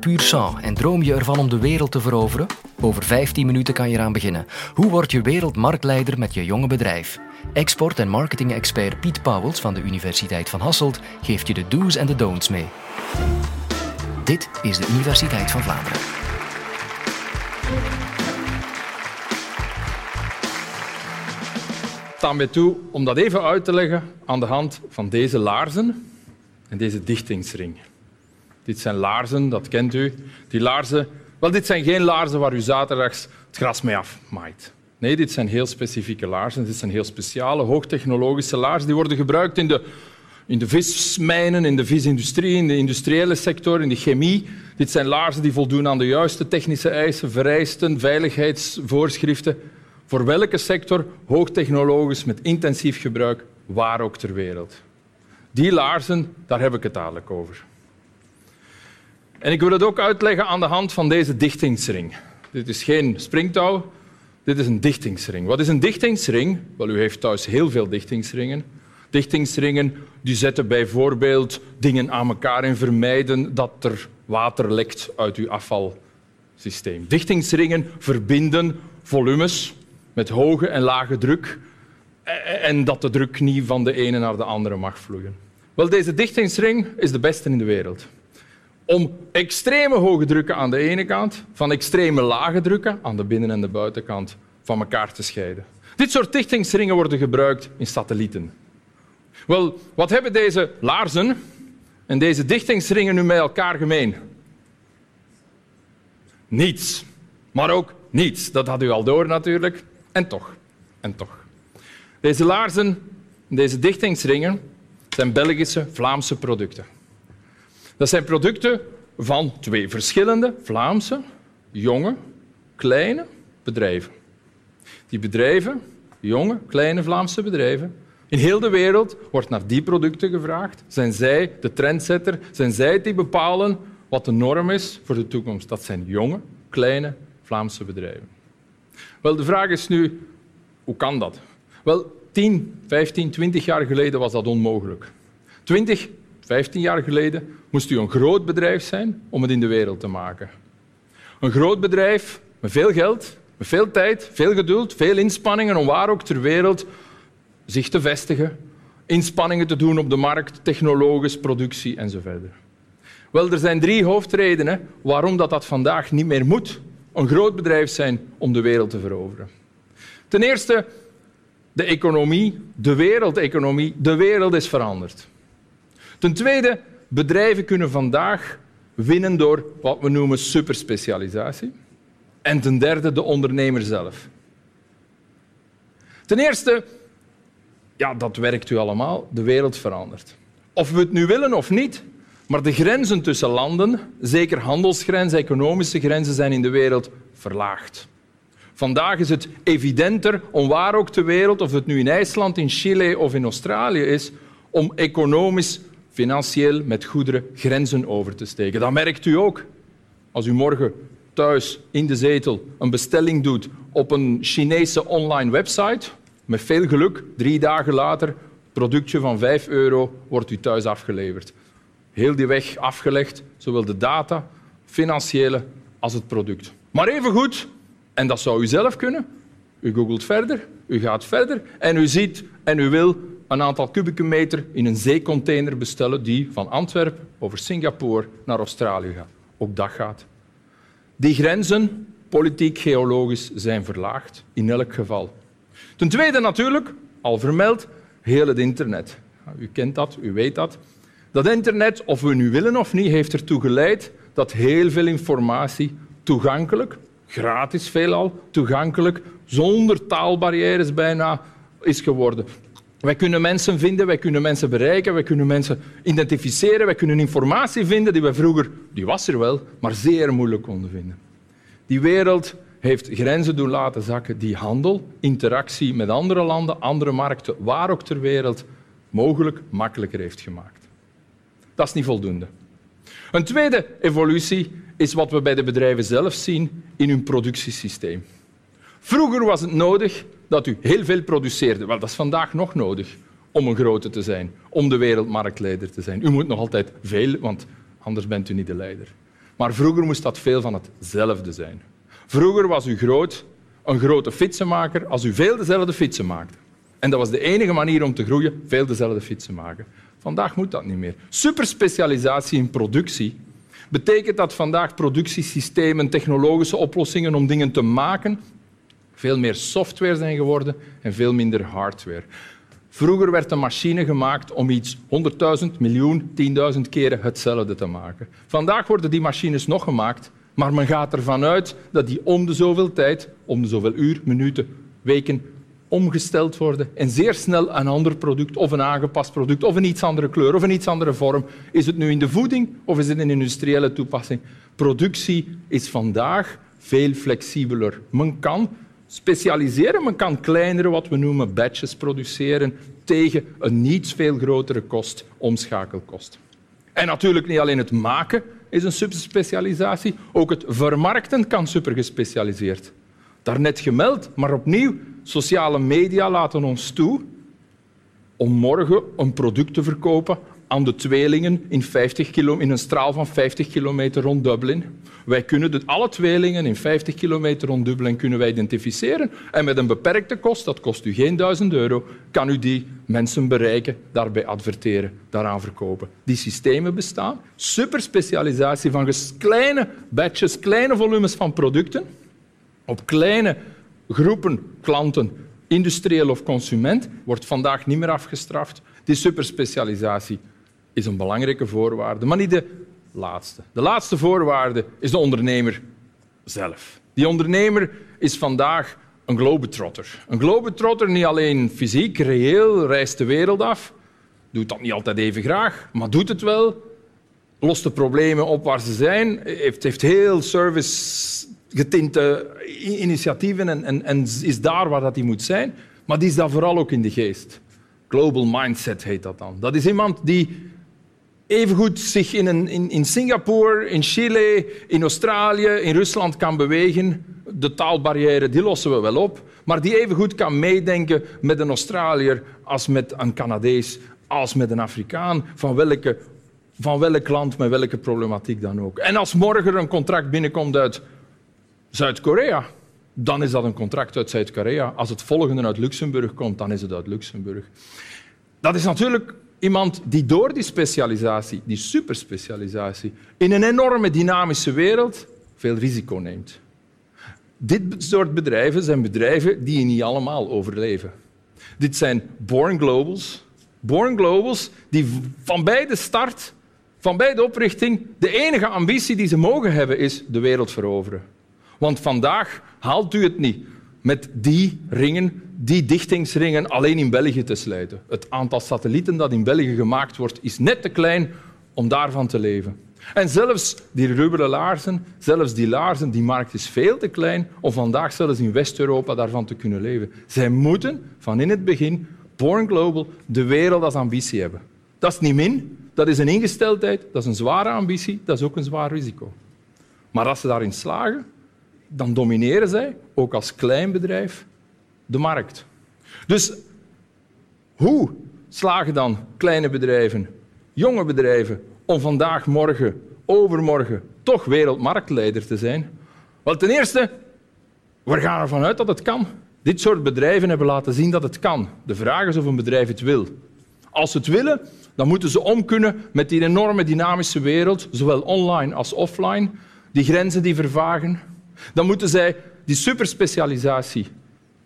puur sang en droom je ervan om de wereld te veroveren? Over 15 minuten kan je eraan beginnen. Hoe word je wereldmarktleider met je jonge bedrijf? Export- en marketing-expert Piet Pauwels van de Universiteit van Hasselt geeft je de do's en de don'ts mee. Dit is de Universiteit van Vlaanderen. Sta mij toe om dat even uit te leggen aan de hand van deze laarzen en deze dichtingsring. Dit zijn laarzen, dat kent u. Die laarzen, wel, dit zijn geen laarzen waar u zaterdags het gras mee afmaait. Nee, dit zijn heel specifieke laarzen. Dit zijn heel speciale, hoogtechnologische laarzen. Die worden gebruikt in de, in de vismijnen, in de visindustrie, in de industriële sector, in de chemie. Dit zijn laarzen die voldoen aan de juiste technische eisen, vereisten, veiligheidsvoorschriften. Voor welke sector, hoogtechnologisch, met intensief gebruik, waar ook ter wereld. Die laarzen, daar heb ik het dadelijk over. En ik wil het ook uitleggen aan de hand van deze dichtingsring. Dit is geen springtouw, dit is een dichtingsring. Wat is een dichtingsring? Wel, u heeft thuis heel veel dichtingsringen. Dichtingsringen die zetten bijvoorbeeld dingen aan elkaar en vermijden dat er water lekt uit uw afvalsysteem. Dichtingsringen verbinden volumes met hoge en lage druk en dat de druk niet van de ene naar de andere mag vloeien. Wel, deze dichtingsring is de beste in de wereld. Om extreme hoge drukken aan de ene kant van extreme lage drukken aan de binnen- en de buitenkant van elkaar te scheiden. Dit soort dichtingsringen worden gebruikt in satellieten. Wel, wat hebben deze laarzen en deze dichtingsringen nu met elkaar gemeen? Niets. Maar ook niets. Dat had u al door natuurlijk. En toch. En toch. Deze laarzen en deze dichtingsringen zijn Belgische, Vlaamse producten. Dat zijn producten van twee verschillende Vlaamse, jonge, kleine bedrijven. Die bedrijven, jonge, kleine Vlaamse bedrijven, in heel de wereld wordt naar die producten gevraagd. Zijn zij de trendsetter? Zijn zij die bepalen wat de norm is voor de toekomst? Dat zijn jonge, kleine Vlaamse bedrijven. Wel, de vraag is nu, hoe kan dat? Wel, 10, 15, 20 jaar geleden was dat onmogelijk. 20, 15 jaar geleden moest u een groot bedrijf zijn om het in de wereld te maken. Een groot bedrijf met veel geld, met veel tijd, veel geduld, veel inspanningen om waar ook ter wereld zich te vestigen, inspanningen te doen op de markt, technologisch, productie enzovoort. Wel, er zijn drie hoofdredenen waarom dat, dat vandaag niet meer moet een groot bedrijf zijn om de wereld te veroveren. Ten eerste, de economie, de wereldeconomie, de wereld is veranderd. Ten tweede, bedrijven kunnen vandaag winnen door wat we noemen superspecialisatie. En ten derde, de ondernemer zelf. Ten eerste, ja, dat werkt u allemaal, de wereld verandert. Of we het nu willen of niet, maar de grenzen tussen landen, zeker handelsgrenzen, economische grenzen, zijn in de wereld verlaagd. Vandaag is het evidenter om waar ook ter wereld, of het nu in IJsland, in Chile of in Australië is, om economisch, financieel met goederen grenzen over te steken. Dat merkt u ook. Als u morgen thuis in de zetel een bestelling doet op een Chinese online website, met veel geluk, drie dagen later, productje van 5 euro wordt u thuis afgeleverd. Heel die weg afgelegd, zowel de data, financiële als het product. Maar evengoed, en dat zou u zelf kunnen, u googelt verder, u gaat verder en u ziet en u wil een aantal kubieke meter in een zeecontainer bestellen die van Antwerpen over Singapore naar Australië gaat. Ook dat gaat. Die grenzen, politiek, geologisch, zijn verlaagd, in elk geval. Ten tweede natuurlijk, al vermeld, heel het internet. U kent dat, u weet dat. Dat internet, of we nu willen of niet, heeft ertoe geleid dat heel veel informatie toegankelijk, gratis veelal, toegankelijk, zonder taalbarrières bijna, is geworden. Wij kunnen mensen vinden, wij kunnen mensen bereiken, wij kunnen mensen identificeren, wij kunnen informatie vinden die we vroeger, die was er wel, maar zeer moeilijk konden vinden. Die wereld heeft grenzen doen laten zakken die handel, interactie met andere landen, andere markten, waar ook ter wereld, mogelijk makkelijker heeft gemaakt. Dat is niet voldoende. Een tweede evolutie is wat we bij de bedrijven zelf zien in hun productiesysteem. Vroeger was het nodig dat u heel veel produceerde. Wel, dat is vandaag nog nodig om een grote te zijn, om de wereldmarktleider te zijn. U moet nog altijd veel, want anders bent u niet de leider. Maar vroeger moest dat veel van hetzelfde zijn. Vroeger was u groot, een grote fietsenmaker als u veel dezelfde fietsen maakte. En dat was de enige manier om te groeien, veel dezelfde fietsen maken. Vandaag moet dat niet meer. Superspecialisatie in productie betekent dat vandaag productiesystemen, technologische oplossingen om dingen te maken, veel meer software zijn geworden en veel minder hardware. Vroeger werd een machine gemaakt om iets 100.000, miljoen, 10.000 keren hetzelfde te maken. Vandaag worden die machines nog gemaakt, maar men gaat ervan uit dat die om de zoveel tijd, om de zoveel uur, minuten, weken omgesteld worden en zeer snel een ander product of een aangepast product of een iets andere kleur of een iets andere vorm. Is het nu in de voeding of is het een industriële toepassing? Productie is vandaag veel flexibeler. Men kan specialiseren, men kan kleinere, wat we noemen batches produceren tegen een niet veel grotere kost, omschakelkost. En natuurlijk niet alleen het maken is een superspecialisatie, ook het vermarkten kan supergespecialiseerd. Daarnet gemeld, maar opnieuw, sociale media laten ons toe om morgen een product te verkopen aan de tweelingen in, 50 kilo, in een straal van 50 kilometer rond Dublin. Wij kunnen de, alle tweelingen in 50 kilometer rond Dublin kunnen wij identificeren. En met een beperkte kost, dat kost u geen duizend euro, kan u die mensen bereiken, daarbij adverteren, daaraan verkopen. Die systemen bestaan. Superspecialisatie van kleine batches, kleine volumes van producten op kleine groepen klanten, industrieel of consument, wordt vandaag niet meer afgestraft. Die superspecialisatie is een belangrijke voorwaarde, maar niet de laatste. De laatste voorwaarde is de ondernemer zelf. Die ondernemer is vandaag een globetrotter. Een globetrotter niet alleen fysiek, reëel, reist de wereld af, doet dat niet altijd even graag, maar doet het wel, lost de problemen op waar ze zijn, heeft, heeft heel service getinte initiatieven en, en, en, is daar waar dat die moet zijn. Maar die is dat vooral ook in de geest. Global mindset heet dat dan. Dat is iemand die evengoed zich in, in, in Singapore, in Chile, in Australië, in Rusland kan bewegen. De taalbarrière die lossen we wel op. Maar die evengoed kan meedenken met een Australiër als met een Canadees, als met een Afrikaan, van welke van welk land, met welke problematiek dan ook. En als morgen een contract binnenkomt uit Zuid-Korea, dan is dat een contract uit Zuid-Korea. Als het volgende uit Luxemburg komt, dan is het uit Luxemburg. Dat is natuurlijk iemand die door die specialisatie, die superspecialisatie, in een enorme dynamische wereld veel risico neemt. Dit soort bedrijven zijn bedrijven die niet allemaal overleven. Dit zijn born globals. Born globals die van bij de start, van bij de oprichting, de enige ambitie die ze mogen hebben is de wereld veroveren. Want vandaag haalt u het niet met die ringen, die dichtingsringen, alleen in België te sluiten. Het aantal satellieten dat in België gemaakt wordt, is net te klein om daarvan te leven. En zelfs die rubberen laarzen, zelfs die laarzen, die markt is veel te klein om vandaag zelfs in West-Europa daarvan te kunnen leven. Zij moeten van in het begin, born global, de wereld als ambitie hebben. Dat is niet min, dat is een ingesteldheid, dat is een zware ambitie, dat is ook een zwaar risico. Maar als ze daarin slagen, dan domineren zij, ook als klein bedrijf, de markt. Dus hoe slagen dan kleine bedrijven, jonge bedrijven, om vandaag, morgen, overmorgen toch wereldmarktleider te zijn? Wel, ten eerste, we gaan ervan uit dat het kan. Dit soort bedrijven hebben laten zien dat het kan. De vraag is of een bedrijf het wil. Als ze het willen, dan moeten ze om kunnen met die enorme dynamische wereld, zowel online als offline. Die grenzen die vervagen, dan moeten zij die superspecialisatie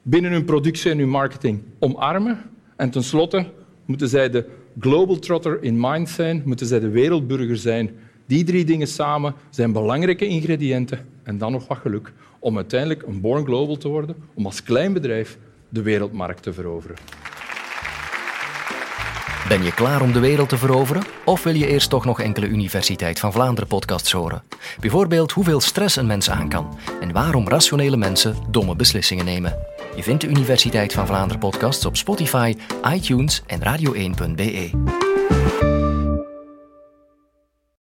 binnen hun productie en hun marketing omarmen. En tenslotte moeten zij de global trotter in mind zijn, moeten zij de wereldburger zijn. Die drie dingen samen zijn belangrijke ingrediënten en dan nog wat geluk om uiteindelijk een born global te worden, om als klein bedrijf de wereldmarkt te veroveren. Ben je klaar om de wereld te veroveren? Of wil je eerst toch nog enkele Universiteit van Vlaanderen podcasts horen? Bijvoorbeeld hoeveel stress een mens aan kan en waarom rationele mensen domme beslissingen nemen. Je vindt de Universiteit van Vlaanderen podcasts op Spotify, iTunes en radio1.be.